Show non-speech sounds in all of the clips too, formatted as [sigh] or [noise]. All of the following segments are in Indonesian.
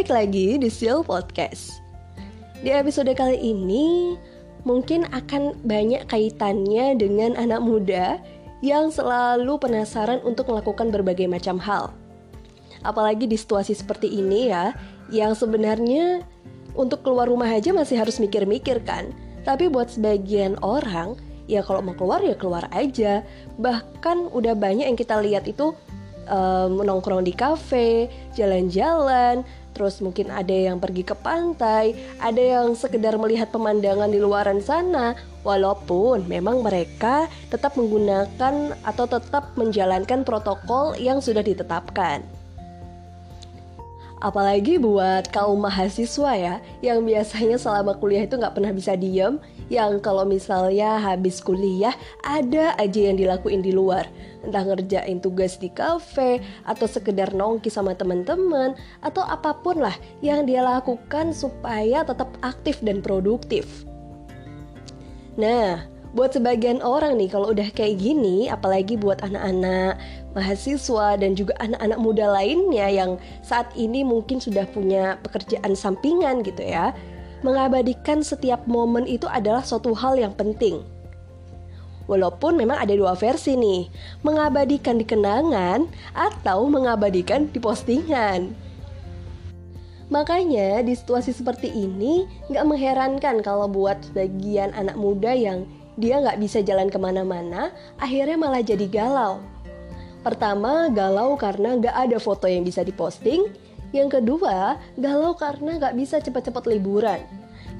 Balik lagi di Seal Podcast. Di episode kali ini mungkin akan banyak kaitannya dengan anak muda yang selalu penasaran untuk melakukan berbagai macam hal. Apalagi di situasi seperti ini ya, yang sebenarnya untuk keluar rumah aja masih harus mikir-mikir kan. Tapi buat sebagian orang, ya kalau mau keluar ya keluar aja. Bahkan udah banyak yang kita lihat itu um, di kafe, jalan-jalan, terus mungkin ada yang pergi ke pantai, ada yang sekedar melihat pemandangan di luaran sana, walaupun memang mereka tetap menggunakan atau tetap menjalankan protokol yang sudah ditetapkan. Apalagi buat kaum mahasiswa ya, yang biasanya selama kuliah itu nggak pernah bisa diem, yang kalau misalnya habis kuliah ada aja yang dilakuin di luar, entah ngerjain tugas di kafe atau sekedar nongki sama teman-teman atau apa pun lah yang dia lakukan supaya tetap aktif dan produktif. Nah, buat sebagian orang nih kalau udah kayak gini, apalagi buat anak-anak mahasiswa dan juga anak-anak muda lainnya yang saat ini mungkin sudah punya pekerjaan sampingan gitu ya. Mengabadikan setiap momen itu adalah suatu hal yang penting. Walaupun memang ada dua versi nih, mengabadikan di kenangan atau mengabadikan di postingan. Makanya di situasi seperti ini nggak mengherankan kalau buat sebagian anak muda yang dia nggak bisa jalan ke mana-mana, akhirnya malah jadi galau Pertama, galau karena gak ada foto yang bisa diposting. Yang kedua, galau karena gak bisa cepat-cepat liburan.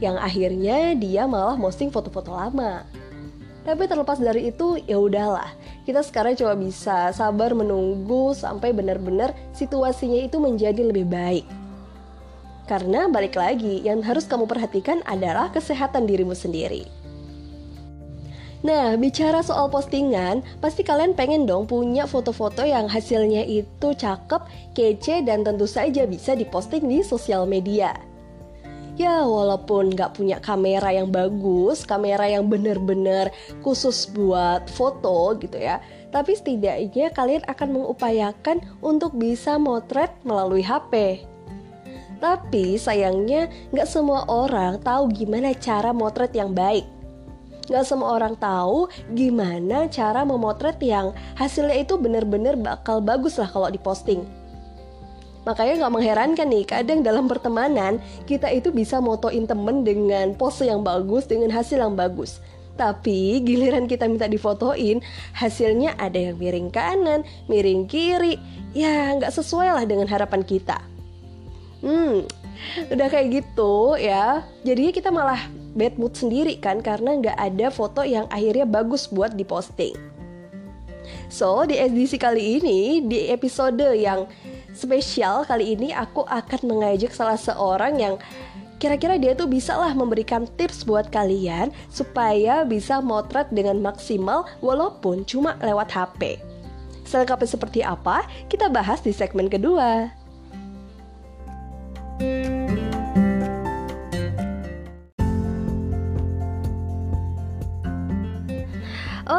Yang akhirnya dia malah posting foto-foto lama. Tapi terlepas dari itu, ya udahlah. Kita sekarang coba bisa sabar menunggu sampai benar-benar situasinya itu menjadi lebih baik. Karena balik lagi, yang harus kamu perhatikan adalah kesehatan dirimu sendiri. Nah, bicara soal postingan, pasti kalian pengen dong punya foto-foto yang hasilnya itu cakep, kece, dan tentu saja bisa diposting di sosial media. Ya, walaupun nggak punya kamera yang bagus, kamera yang bener-bener khusus buat foto gitu ya, tapi setidaknya kalian akan mengupayakan untuk bisa motret melalui HP. Tapi sayangnya nggak semua orang tahu gimana cara motret yang baik. Gak semua orang tahu gimana cara memotret yang hasilnya itu bener-bener bakal bagus lah kalau diposting. Makanya gak mengherankan nih, kadang dalam pertemanan kita itu bisa motoin temen dengan pose yang bagus, dengan hasil yang bagus. Tapi giliran kita minta difotoin, hasilnya ada yang miring kanan, miring kiri, ya nggak sesuai lah dengan harapan kita. Hmm, udah kayak gitu ya, jadinya kita malah bad mood sendiri kan karena nggak ada foto yang akhirnya bagus buat diposting. So di edisi kali ini di episode yang spesial kali ini aku akan mengajak salah seorang yang kira-kira dia tuh bisa lah memberikan tips buat kalian supaya bisa motret dengan maksimal walaupun cuma lewat HP. Selengkapnya seperti apa? Kita bahas di segmen kedua.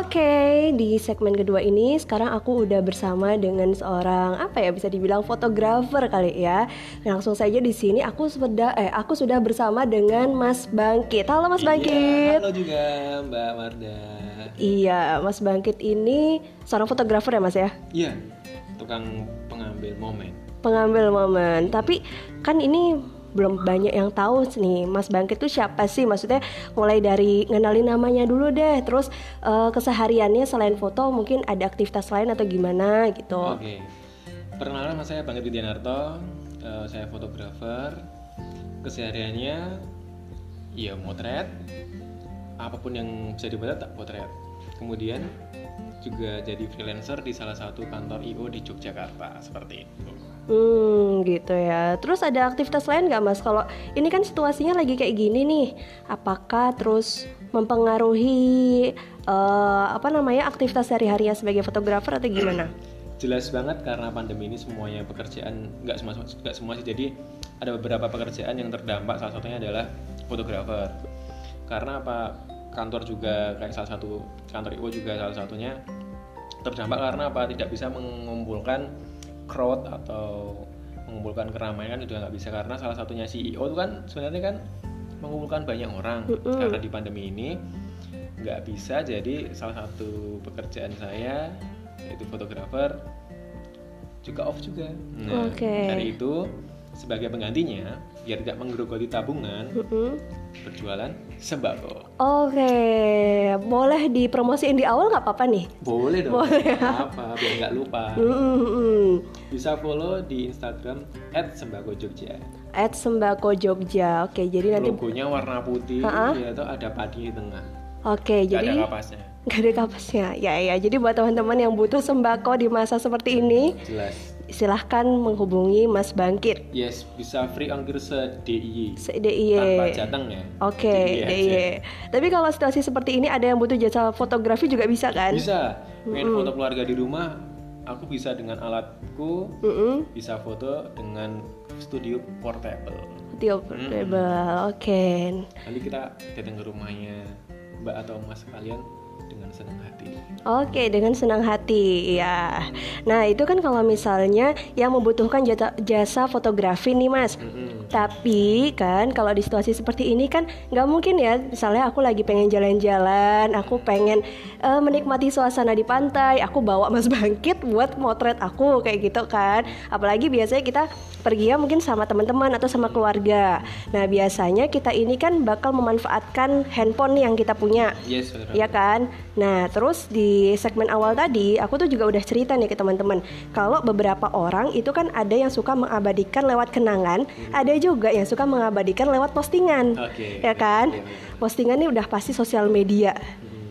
Oke, okay, di segmen kedua ini sekarang aku udah bersama dengan seorang apa ya bisa dibilang fotografer kali ya. Langsung saja di sini aku sudah eh aku sudah bersama dengan Mas Bangkit. Halo Mas iya, Bangkit. Halo juga Mbak Marda. Iya, Mas Bangkit ini seorang fotografer ya Mas ya? Iya, tukang pengambil momen. Pengambil momen. Tapi kan ini belum banyak yang tahu nih Mas Bangkit itu siapa sih? Maksudnya mulai dari ngenalin namanya dulu deh terus uh, kesehariannya selain foto mungkin ada aktivitas lain atau gimana gitu? Oke okay. perkenalan mas saya Bangkit Widianarto uh, saya fotografer. Kesehariannya ya motret. Apa pun yang bisa dibuat tak potret kemudian juga jadi freelancer di salah satu kantor IO di Yogyakarta seperti itu Hmm gitu ya. Terus ada aktivitas lain gak mas? Kalau ini kan situasinya lagi kayak gini nih. Apakah terus mempengaruhi uh, Apa namanya aktivitas sehari-harinya sebagai fotografer atau gimana? [clears throat] Jelas banget karena pandemi ini semuanya pekerjaan nggak semua nggak semua sih. Jadi ada beberapa pekerjaan yang terdampak. Salah satunya adalah fotografer. Karena apa? Kantor juga kayak salah satu kantor IO juga salah satunya terdampak karena apa? Tidak bisa mengumpulkan crowd atau mengumpulkan keramaian kan udah nggak bisa karena salah satunya CEO itu kan sebenarnya kan mengumpulkan banyak orang Mm-mm. karena di pandemi ini nggak bisa jadi salah satu pekerjaan saya yaitu fotografer juga off juga. Nah, Oke. dari itu sebagai penggantinya biar tidak menggerogoti tabungan Mm-mm. Berjualan sembako. Oke, boleh dipromosiin di awal nggak apa-apa nih? Boleh dong. Boleh. Apa biar nggak lupa. Bisa follow di Instagram @sembakojogja. At Sembako Jogja. Oke, jadi nanti Logonya warna putih, ya itu ada padi di tengah. Oke, Nggak jadi ada kapasnya. nggak ada kapasnya. Ya ya. Jadi buat teman-teman yang butuh sembako di masa seperti ini, Jelas. Silahkan menghubungi Mas Bangkit. Yes, bisa free ongkir se DIY. Se- DIY. Tanpa jateng ya. Oke, DIY aja. DIY. Tapi kalau situasi seperti ini ada yang butuh jasa fotografi juga bisa kan? Bisa. Pengen foto keluarga di rumah, aku bisa dengan alatku, Mm-mm. bisa foto dengan studio portable. Video portable. Oke. Nanti kita datang ke rumahnya Mbak atau Mas kalian dengan senang hati. Oke, dengan senang hati, ya. Nah, itu kan kalau misalnya yang membutuhkan jasa, jasa fotografi nih, Mas. Mm-mm. Tapi kan kalau di situasi seperti ini kan nggak mungkin ya. Misalnya aku lagi pengen jalan-jalan, aku pengen eh, menikmati suasana di pantai, aku bawa Mas Bangkit buat motret aku kayak gitu kan. Apalagi biasanya kita pergi ya mungkin sama teman-teman atau sama keluarga. Nah biasanya kita ini kan bakal memanfaatkan handphone yang kita punya. Yes. Iya kan? Nah, terus di segmen awal tadi aku tuh juga udah cerita nih ke teman-teman. Kalau beberapa orang itu kan ada yang suka mengabadikan lewat kenangan, ada juga yang suka mengabadikan lewat postingan. Oke. Ya kan? Postingan ini udah pasti sosial media.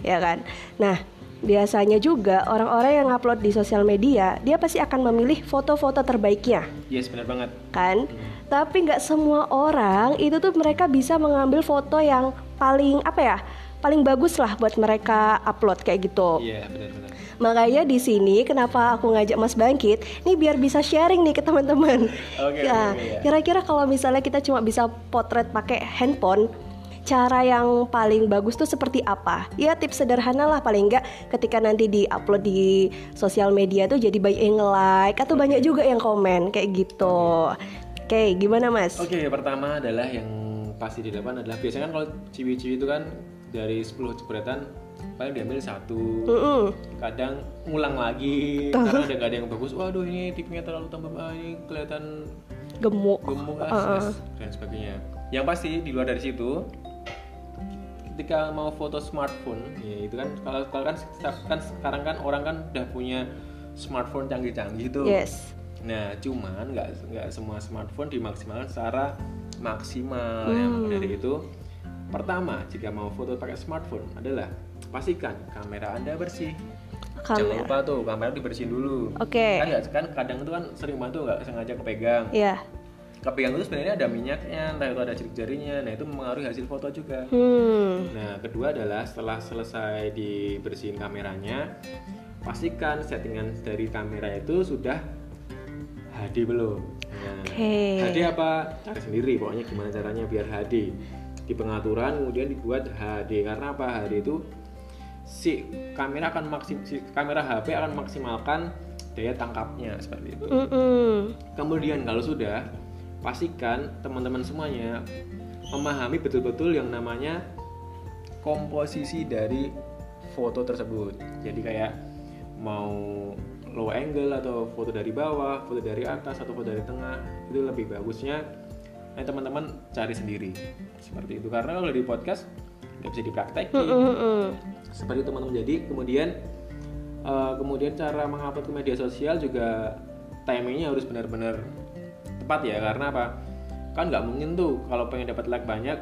Ya kan? Nah, biasanya juga orang-orang yang upload di sosial media, dia pasti akan memilih foto-foto terbaiknya Yes, benar banget. kan? Tapi nggak semua orang itu tuh mereka bisa mengambil foto yang paling apa ya? Paling bagus lah buat mereka upload kayak gitu. Iya, benar-benar. Makanya di sini kenapa aku ngajak Mas Bangkit, nih biar bisa sharing nih ke teman-teman. Oke, ya, oke, ya. kira-kira kalau misalnya kita cuma bisa potret pakai handphone, cara yang paling bagus tuh seperti apa? Ya tips sederhana lah paling enggak ketika nanti di-upload di sosial media tuh jadi banyak yang like atau banyak juga yang komen kayak gitu. Oke, gimana Mas? Oke, pertama adalah yang pasti di depan adalah biasanya kan kalau ciwi-ciwi itu kan dari 10 jepretan paling diambil satu. Mm-mm. Kadang ngulang lagi karena ada nggak ada yang bagus. Waduh, ini tipnya terlalu tambah ah, ini kelihatan Gemuk. gemuk ah, Uh-uh. stres, dan sebagainya. Yang pasti di luar dari situ ketika mau foto smartphone ya itu kan kalau kalau kan kan sekarang kan orang kan udah punya smartphone canggih-canggih tuh. Yes. Nah, cuman nggak nggak semua smartphone dimaksimalkan secara maksimal. Yang maka dari itu, pertama jika mau foto pakai smartphone adalah pastikan kamera anda bersih. Jangan Kamera. lupa tuh kamera dibersihin dulu. Oke. Kan nggak kan kadang itu kan sering banget tuh nggak sengaja kepegang. Iya. Kepegang itu sebenarnya ada minyaknya, entah itu ada sidik jarinya. Nah itu mempengaruhi hasil foto juga. Hmm. Nah, kedua adalah setelah selesai dibersihin kameranya, pastikan settingan dari kamera itu sudah HD belum. Nah, Oke. HD apa? Cari sendiri pokoknya gimana caranya biar HD. Di pengaturan kemudian dibuat HD karena apa? HD itu si kamera akan maksim si kamera HP akan maksimalkan daya tangkapnya seperti itu. Mm-mm. Kemudian kalau sudah pastikan teman-teman semuanya memahami betul-betul yang namanya komposisi dari foto tersebut. Jadi kayak mau low angle atau foto dari bawah, foto dari atas atau foto dari tengah itu lebih bagusnya eh, teman-teman cari sendiri. Seperti itu. Karena kalau di podcast nggak bisa dipraktekin. Mm-mm. seperti teman-teman. Jadi kemudian eh, kemudian cara mengupload ke media sosial juga timingnya harus benar-benar tepat ya. Karena apa? Kan nggak mungkin tuh kalau pengen dapat like banyak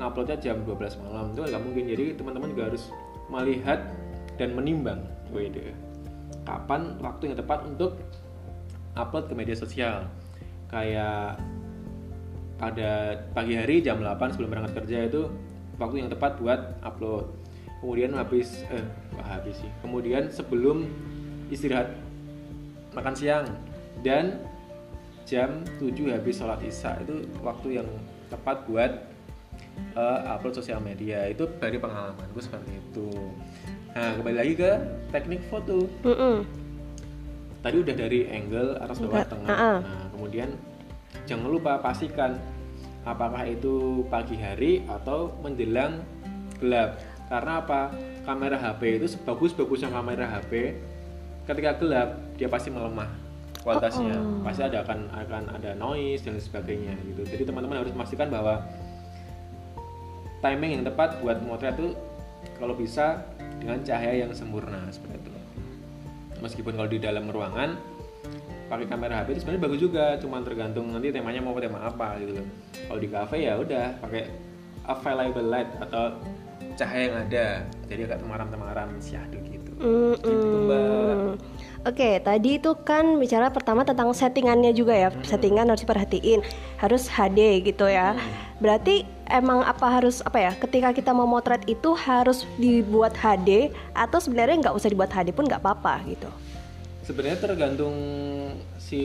nguploadnya jam 12 malam. Itu kan nggak mungkin. Jadi teman-teman juga harus melihat dan menimbang. Wede. Kapan waktu yang tepat untuk upload ke media sosial? Kayak pada pagi hari jam 8 sebelum berangkat kerja itu waktu yang tepat buat upload. Kemudian habis eh habis sih. Kemudian sebelum istirahat makan siang. Dan jam 7 habis sholat isya itu waktu yang tepat buat eh, upload sosial media. Itu dari pengalamanku seperti itu. Nah kembali lagi ke teknik foto. Mm-mm. tadi udah dari angle atas bawah Enggak, tengah. Nah kemudian jangan lupa pastikan apakah itu pagi hari atau menjelang gelap. Karena apa? Kamera HP itu sebagus-bagusnya kamera HP ketika gelap dia pasti melemah kualitasnya. Oh, oh. pasti ada akan akan ada noise dan sebagainya gitu. Jadi teman-teman harus memastikan bahwa timing yang tepat buat motret itu kalau bisa dengan cahaya yang sempurna seperti itu. Meskipun kalau di dalam ruangan pakai kamera HP itu sebenarnya bagus juga cuman tergantung nanti temanya mau tema apa gitu loh kalau di cafe ya udah pakai available light atau cahaya yang ada jadi agak temaram-temaram syahdu gitu Mm, Gitu, Mbak. Oke, tadi itu kan bicara pertama tentang settingannya juga ya. Settingan harus diperhatiin, harus HD gitu ya. Berarti emang apa harus apa ya? Ketika kita mau motret itu harus dibuat HD atau sebenarnya nggak usah dibuat HD pun nggak apa-apa gitu. Sebenarnya tergantung si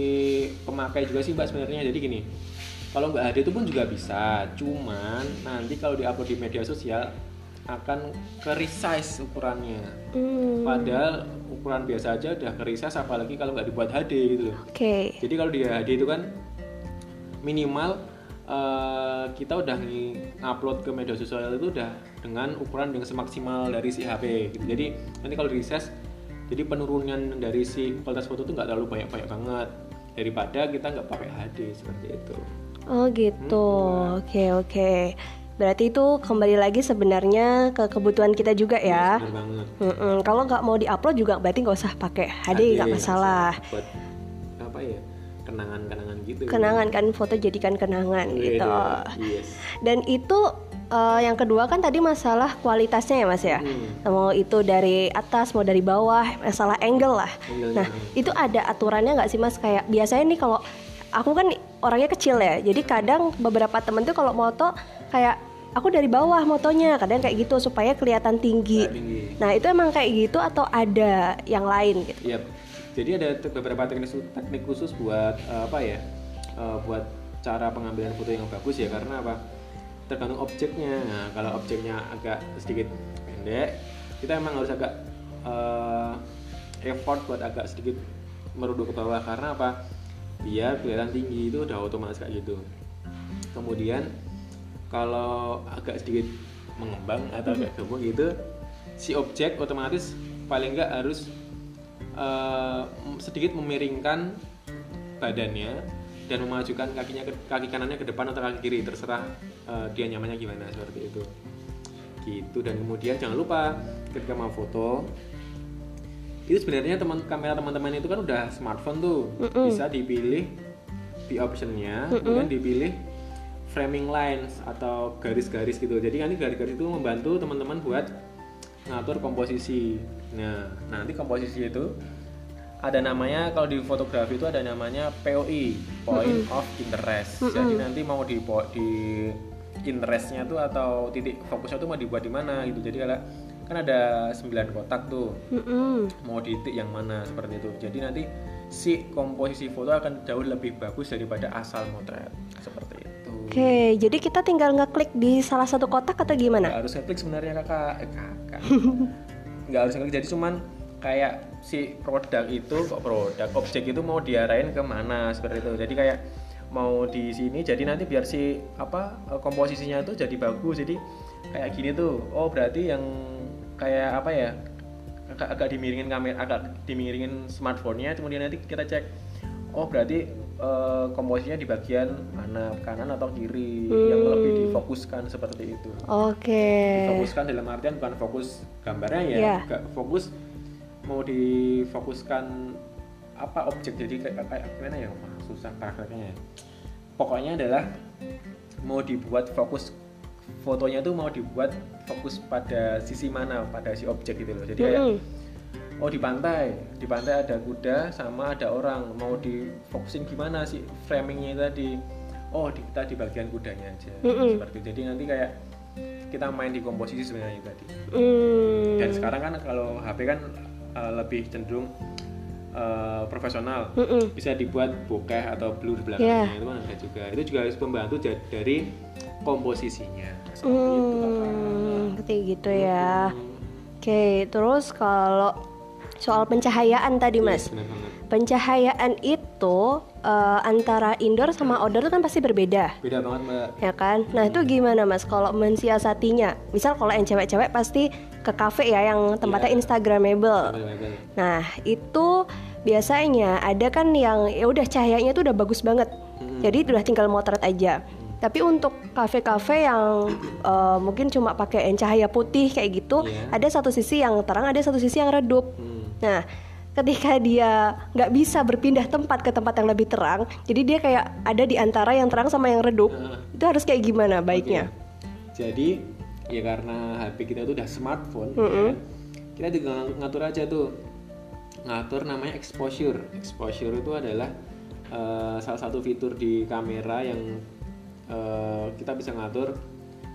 pemakai juga sih mbak sebenarnya. Jadi gini kalau nggak HD itu pun juga bisa. Cuman nanti kalau diupload di media sosial akan ke resize ukurannya. Hmm, padahal ukuran biasa aja udah ke resize apalagi kalau nggak dibuat HD gitu loh. Oke. jadi kalau di HD itu kan minimal eh, kita udah ngupload ke media sosial itu udah dengan ukuran yang semaksimal dari si HP gitu. Jadi nanti kalau di resize jadi penurunan dari si kualitas foto itu nggak terlalu banyak-banyak banget daripada kita nggak pakai HD seperti itu. Oh gitu. Oke oke. Berarti itu kembali lagi sebenarnya ke kebutuhan kita juga ya. Benar banget. Kalau nggak mau diupload juga berarti nggak usah pakai HD nggak masalah. Buat apa ya? Kenangan-kenangan gitu. Kenangan kan foto jadikan kenangan gitu. Yes. Dan itu eh, yang kedua kan tadi masalah kualitasnya ya mas ya. Hmm. Mau itu dari atas mau dari bawah masalah angle lah. Angle-nya. Nah itu ada aturannya nggak sih mas kayak biasanya nih kalau aku kan orangnya kecil ya. Jadi kadang beberapa temen tuh kalau moto kayak aku dari bawah motonya kadang kayak gitu supaya kelihatan tinggi. Nggak tinggi. Nah itu emang kayak gitu atau ada yang lain gitu? Iya. Jadi ada beberapa teknik teknik khusus buat eh, apa ya? eh, buat cara pengambilan foto yang bagus ya karena apa? Tergantung objeknya. Nah, kalau objeknya agak sedikit pendek, kita emang harus agak eh, effort buat agak sedikit merunduk ke bawah karena apa? Biar kelihatan tinggi itu udah otomatis kayak gitu. Kemudian kalau agak sedikit mengembang atau agak gemuk gitu, si objek otomatis paling nggak harus eh, sedikit memiringkan badannya dan memajukan kakinya ke, kaki kanannya ke depan atau kaki kiri terserah eh, dia nyamannya gimana seperti itu. Gitu dan kemudian jangan lupa ketika mau foto itu sebenarnya teman kamera teman-teman itu kan udah smartphone tuh. Bisa dipilih di optionnya kemudian dipilih framing lines atau garis-garis gitu. Jadi nanti garis-garis itu membantu teman-teman buat ngatur komposisi. Nah nanti komposisi itu ada namanya kalau di fotografi itu ada namanya POI point of interest. Jadi nanti mau di di interestnya tuh atau titik fokusnya tuh mau dibuat di mana gitu. Jadi kalau kan ada 9 kotak tuh. Mm-mm. mau di titik yang mana seperti itu. Jadi nanti si komposisi foto akan jauh lebih bagus daripada asal motret. Seperti itu. Oke, jadi kita tinggal ngeklik di salah satu kotak atau gimana? nggak harus ngeklik sebenarnya kakak. Eh, kakak. [laughs] Nggak harus ngeklik jadi cuman kayak si produk itu kok produk objek itu mau diarahin ke mana seperti itu. Jadi kayak mau di sini jadi nanti biar si apa eh, komposisinya itu jadi bagus. Jadi kayak gini tuh oh berarti yang kayak apa ya agak, agak dimiringin kamera agak dimiringin smartphone-nya kemudian nanti kita cek oh berarti eh, komposisinya di bagian mana kanan atau kiri yang lebih difokuskan seperti itu. Oke. difokuskan dalam artian bukan fokus gambarnya ya nggak fokus mau difokuskan apa objek jadi kayak, kayak gimana ya Wah, susah prakteknya ya. pokoknya adalah mau dibuat fokus fotonya tuh mau dibuat fokus pada sisi mana pada si objek gitu loh jadi kayak oh di pantai di pantai ada kuda sama ada orang mau difokusin gimana sih framingnya tadi oh di, kita di bagian kudanya aja Mm-mm. seperti itu. jadi nanti kayak kita main di komposisi sebenarnya tadi Mm. dan sekarang kan kalau HP kan uh, lebih cenderung uh, profesional Mm-mm. bisa dibuat bokeh atau blur di belakangnya Yeah. itu kan ada juga itu juga harus membantu ja- dari komposisinya seperti itu kakak Hmm, gitu ya. Hmm. Oke, terus kalau soal pencahayaan tadi Iya, mas. banget. Pencahayaan itu eh, antara indoor sama outdoor itu kan pasti berbeda. Beda banget mbak. ya kan? Nah itu gimana mas kalau mensiasatinya? Misal kalau yang cewek-cewek pasti ke cafe ya yang tempatnya Iya. instagramable. Nah itu biasanya ada kan yang ya udah cahayanya tuh udah bagus banget, Mm-mm. jadi udah tinggal motret aja. Tapi untuk kafe-kafe yang eh, mungkin cuma pakai cahaya putih kayak gitu, Iya. ada satu sisi yang terang, ada satu sisi yang redup. Hmm. Nah, ketika dia nggak bisa berpindah tempat ke tempat yang lebih terang, jadi dia kayak ada di antara yang terang sama yang redup. Heeh. Itu harus kayak gimana baiknya? Oke. Jadi ya karena HP kita itu udah smartphone, ya Mm-mm. kan, kita tinggal ngatur aja tuh ngatur namanya exposure. Exposure itu adalah eh, salah satu fitur di kamera yang eh, kita bisa ngatur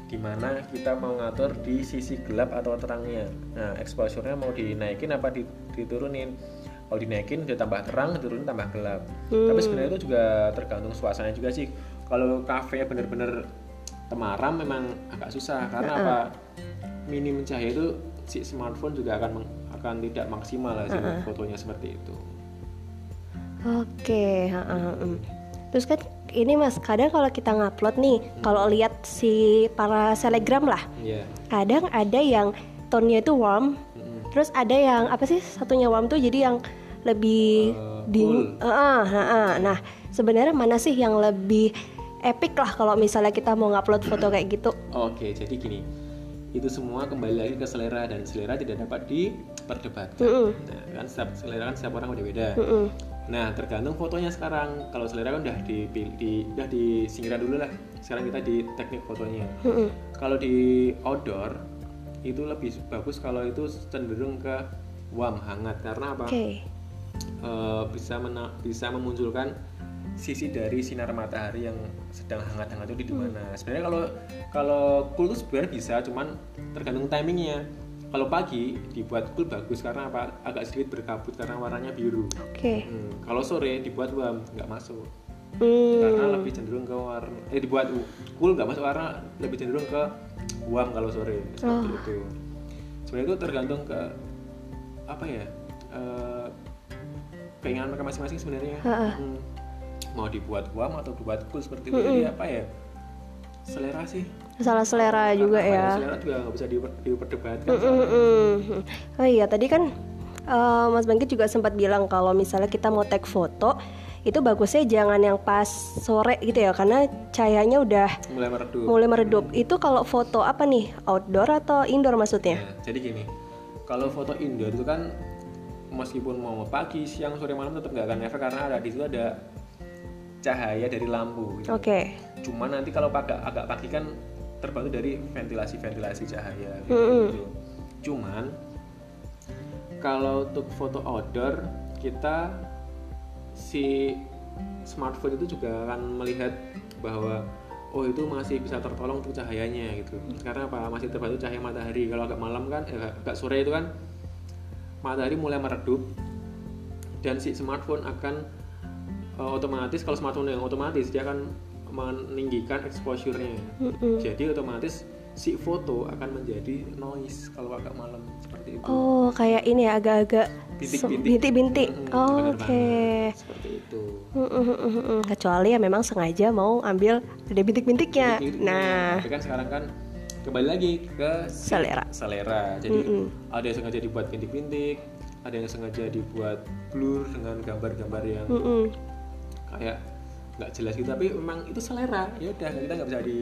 di mana kita mau ngatur di sisi gelap atau terangnya. Nah, exposure-nya mau dinaikin apa di- diturunin? Kalau dinaikin dia tambah terang, diturunin tambah gelap. Tapi sebenarnya itu juga tergantung suasana juga sih. Kalau kafe bener-bener temaram memang agak susah karena apa? Minim cahaya itu si smartphone juga akan akan tidak maksimal lah sih fotonya seperti itu. Oke, ha-ha, mm. terus kan ini mas, kadang kalau kita ngupload nih, kalau lihat si para selegram lah, Iya. kadang ada yang tone-nya itu warm, Mm-mm. terus ada yang apa sih satunya warm tuh jadi yang lebih Eh, dingin. cool. Heeh, heeh. Nah, sebenarnya mana sih yang lebih epic lah kalau misalnya kita mau ngupload foto kayak gitu? Oke, jadi gini. Itu semua kembali lagi ke selera dan selera tidak dapat diperdebatkan. Mm-mm. Nah, kan setiap selera kan setiap orang beda-beda. Mm-mm. Nah, tergantung fotonya sekarang. Kalau selera kan udah di, di udah disingkirkan dulu lah. Sekarang kita di teknik fotonya. Mm-mm. Kalau di outdoor itu lebih bagus kalau itu cenderung ke warm hangat karena apa? Oke. Eh, bisa mena- bisa memunculkan sisi dari sinar matahari yang sedang hangat-hangat itu di mana. Sebenarnya kalau kalau cool itu sebenarnya bisa, cuman tergantung timingnya. Kalau pagi dibuat cool bagus karena apa? Agak sedikit berkabut karena warnanya biru. Oke. Hmm, Kalau sore dibuat warm nggak masuk Hmm. karena lebih cenderung ke warna eh dibuat cool nggak masuk karena lebih cenderung ke warm kalau sore seperti Oh. itu. Sebenarnya itu tergantung ke apa ya? eh, keinginan mereka masing-masing sebenarnya. Ha-ha. Hmm. Mau dibuat warm atau dibuat cool seperti itu. Jadi apa ya? Selera sih. Salah selera juga Apa ya. Selera juga nggak bisa diper- diperdebatkan. Mm-mm. Oh iya, tadi kan eh, Mas Bangkit juga sempat bilang kalau misalnya kita mau take foto itu bagusnya jangan yang pas sore gitu ya karena cahayanya udah Mulai meredup. mulai meredup. Itu kalau foto apa nih? Outdoor atau indoor maksudnya? Nah, jadi gini, kalau foto indoor itu kan meskipun mau pagi, siang, sore, malam tetap nggak akan efek karena ada di situ ada cahaya dari lampu. gitu. Oke. Cuma nanti kalau agak agak pagi kan terbantu dari ventilasi-ventilasi cahaya. Gitu, Mm-mm. gitu. Cuman kalau untuk foto outdoor kita si smartphone itu juga akan melihat bahwa oh itu masih bisa tertolong untuk cahayanya gitu karena apa masih terbantu cahaya matahari kalau agak malam kan eh, agak sore itu kan matahari mulai meredup dan si smartphone akan eh, otomatis kalau smartphone yang otomatis dia akan meninggikan exposure-nya Mm-mm. jadi otomatis si foto akan menjadi noise kalau agak malam seperti itu Oh, kayak ini ya agak-agak Bintik-bintik. Oh, bener Oke. seperti itu Mm-mm-mm-mm. Kecuali ya memang sengaja mau ambil ada bintik-bintiknya. Bintik-bintik. Nah, tapi kan sekarang kan kembali lagi ke Selera. selera jadi Mm-mm. ada yang sengaja dibuat bintik-bintik ada yang sengaja dibuat blur dengan gambar-gambar yang mm-mm. Kayak nggak jelas gitu tapi memang itu selera ya udah kita nggak bisa di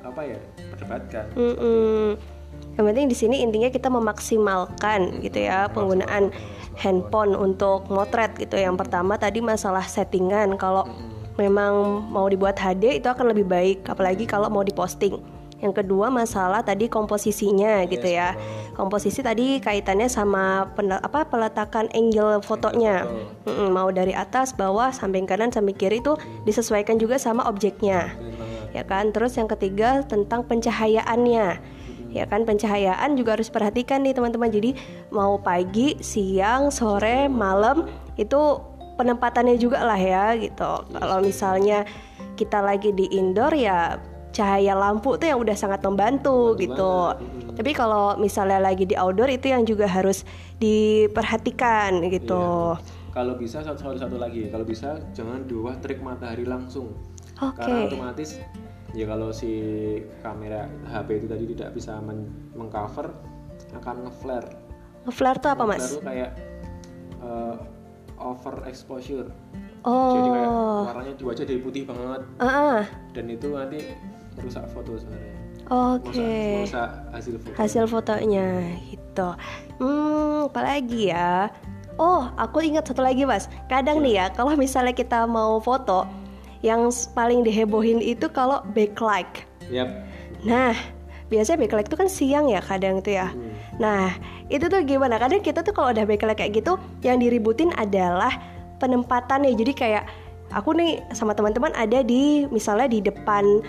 apa ya perdebatkan. Yang penting di sini intinya kita memaksimalkan gitu ya penggunaan handphone untuk motret gitu. Yang pertama tadi masalah settingan. Kalau memang mau dibuat HD itu akan lebih baik, apalagi kalau mau diposting. Yang kedua masalah tadi komposisinya gitu ya. Komposisi tadi kaitannya sama pen- apa peletakan angle fotonya. Mm-mm, mau dari atas, bawah, samping kanan, samping kiri itu disesuaikan juga sama objeknya. Ya kan? Terus yang ketiga tentang pencahayaannya. Ya kan? Pencahayaan juga harus perhatikan nih teman-teman. Jadi mau pagi siang sore malam itu penempatannya juga lah ya gitu. Kalau misalnya kita lagi di indoor ya cahaya lampu tuh yang udah sangat membantu Membantu gitu banget. Tapi kalau misalnya lagi di outdoor itu yang juga harus diperhatikan gitu. Iya. Kalau bisa satu, satu satu lagi, kalau bisa jangan di bawah terik matahari langsung. Oke. Karena otomatis ya kalau si kamera HP itu tadi tidak bisa men mengcover akan ngeflare. Ngeflare tuh apa mas? Tuh kayak uh, over exposure. Oh. Jadi kayak warnanya di wajah jadi putih banget Ah, ah. dan itu nanti merusak foto sebenarnya. Oke. Merusak, merusak hasil foto. Hasil fotonya gitu. Hmm, apalagi ya? Oh, aku ingat satu lagi mas. Kadang nih ya, kalau misalnya kita mau foto, yang paling dihebohin itu kalau backlight. Yap. Nah, biasanya backlight itu kan siang ya kadang tuh ya. Hmm. Nah, itu tuh gimana? Kadang kita tuh kalau udah backlight kayak gitu, yang diributin adalah penempatannya. Jadi kayak aku nih sama teman-teman ada di misalnya di depan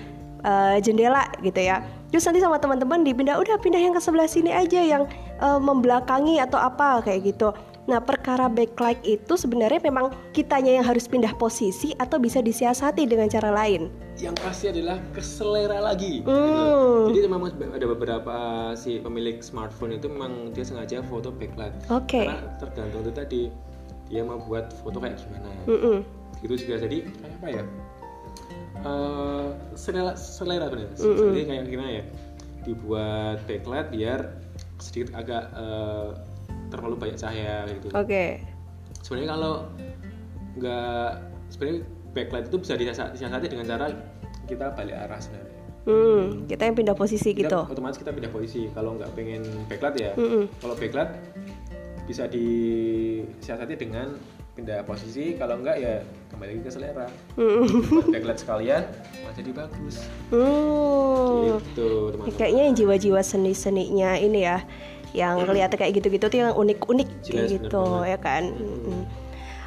eh, jendela gitu ya. Terus nanti sama teman-teman dipindah, udah pindah yang ke sebelah sini aja yang eh, membelakangi atau apa kayak gitu. Nah, perkara backlight itu sebenarnya memang kitanya yang harus pindah posisi atau bisa disiasati dengan cara lain. Yang pasti adalah keselera lagi. gitu. Hmm. Jadi memang ada beberapa si pemilik smartphone itu memang dia sengaja foto backlight. Oke. Karena tergantung itu tadi dia mau buat foto kayak gimana. Mm-mm. Itu juga jadi kayak apa ya? Eh, selera selera benar. Jadi kayak gimana ya? Dibuat backlight biar sedikit agak eh, terlalu banyak cahaya gitu. Oke. sebenarnya kalau nggak sebenarnya backlight itu bisa disiasa- disiasati dengan cara kita balik arah sebenarnya Hmm, kita yang pindah posisi Kita gitu. otomatis kita pindah posisi kalau nggak pengen backlight ya Mm-mm. kalau backlight bisa disiasati dengan pindah posisi kalau nggak ya kembali lagi ke selera Mm-mm. backlight sekalian malah jadi bagus Hmm. gitu teman-teman Kayaknya yang jiwa-jiwa seni-seninya ini ya, yang kelihatan kayak gitu-gitu tuh yang unik-unik kayak Jelas, gitu ya kan. Mm.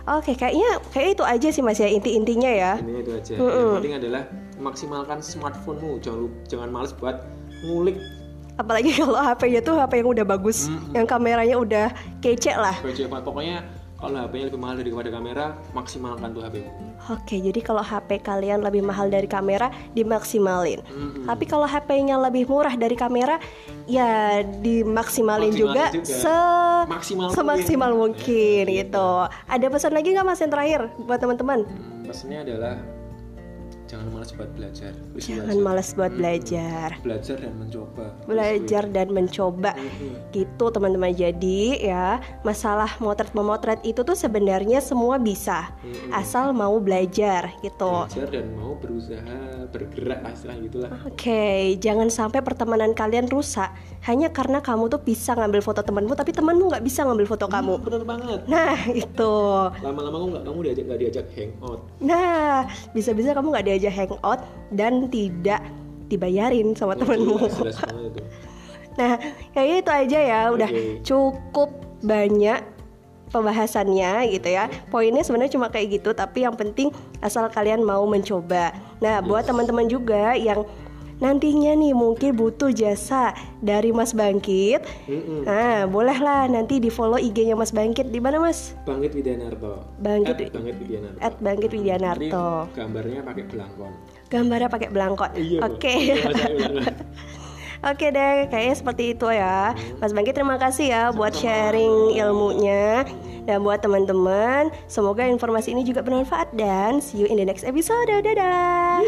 Oke, kayaknya kayak itu aja sih Mas ya inti-intinya ya. ini itu aja yang penting adalah maksimalkan smartphone-mu jangan jangan males buat ngulik Apalagi kalau HP-nya tuh HP yang udah bagus, yang kameranya udah kece lah. Baju apa pokoknya kalau HP-nya lebih mahal daripada kamera maksimalkan tuh HP Oke, jadi kalau HP kalian lebih mahal dari kamera, dimaksimalin. Mm-mm. Tapi kalau HP-nya lebih murah dari kamera, ya dimaksimalin Maksimalin juga, juga. se Maksimal semaksimal mungkin, mungkin. gitu. Ada pesan lagi nggak Mas yang terakhir buat teman-teman? Hmm, pesannya adalah jangan malas buat belajar Jangan belajar. malas buat belajar. belajar dan mencoba Belajar dan mencoba. Mm-mm. Gitu teman-teman. Jadi ya, masalah motret memotret itu tuh sebenarnya semua bisa. Asal mau belajar gitu. belajar dan mau berusaha bergerak lah istilah gitulah Oke, jangan sampai pertemanan kalian rusak hanya karena kamu tuh bisa ngambil foto temanmu, tapi temanmu nggak bisa ngambil foto kamu. bener banget Nah, itu. lama-lama kamu nggak kamu diajak nggak diajak hangout Nah, bisa-bisa kamu nggak diajak hangout dan tidak dibayarin sama jelas, jelas banget itu [laughs] Nah, kayaknya itu aja ya. Udah cukup banyak pembahasannya gitu ya. Poinnya sebenarnya cuma kayak gitu, tapi yang penting asal kalian mau mencoba. Nah, buat teman-teman juga yang nantinya nih mungkin butuh jasa dari Mas Bangkit. Mm-mm. Nah, bolehlah nanti di follow IG-nya Mas Bangkit di mana Mas? Bangkit Widianarto Bangkit At Bangkit Widianarto At Bangkit Widianarto. gambarnya pakai belangkon Gambarnya pakai belangkon. Iya. Oke. Iya, ayo, [laughs] ayo. Oke deh, kayaknya seperti itu ya. Mas Bangki terima kasih ya buat sharing ilmunya dan buat teman-teman. Semoga informasi ini juga bermanfaat dan see you in the next episode. Dadah.